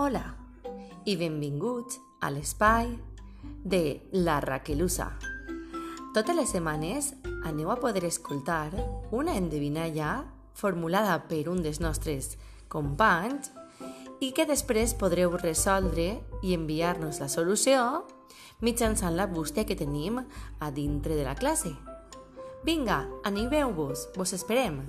Hola i benvinguts a l'espai de La Raquelusa. Totes les setmanes aneu a poder escoltar una endevinalla formulada per un dels nostres companys i que després podreu resoldre i enviar-nos la solució mitjançant la bústia que tenim a dintre de la classe. Vinga, animeu-vos, vos esperem!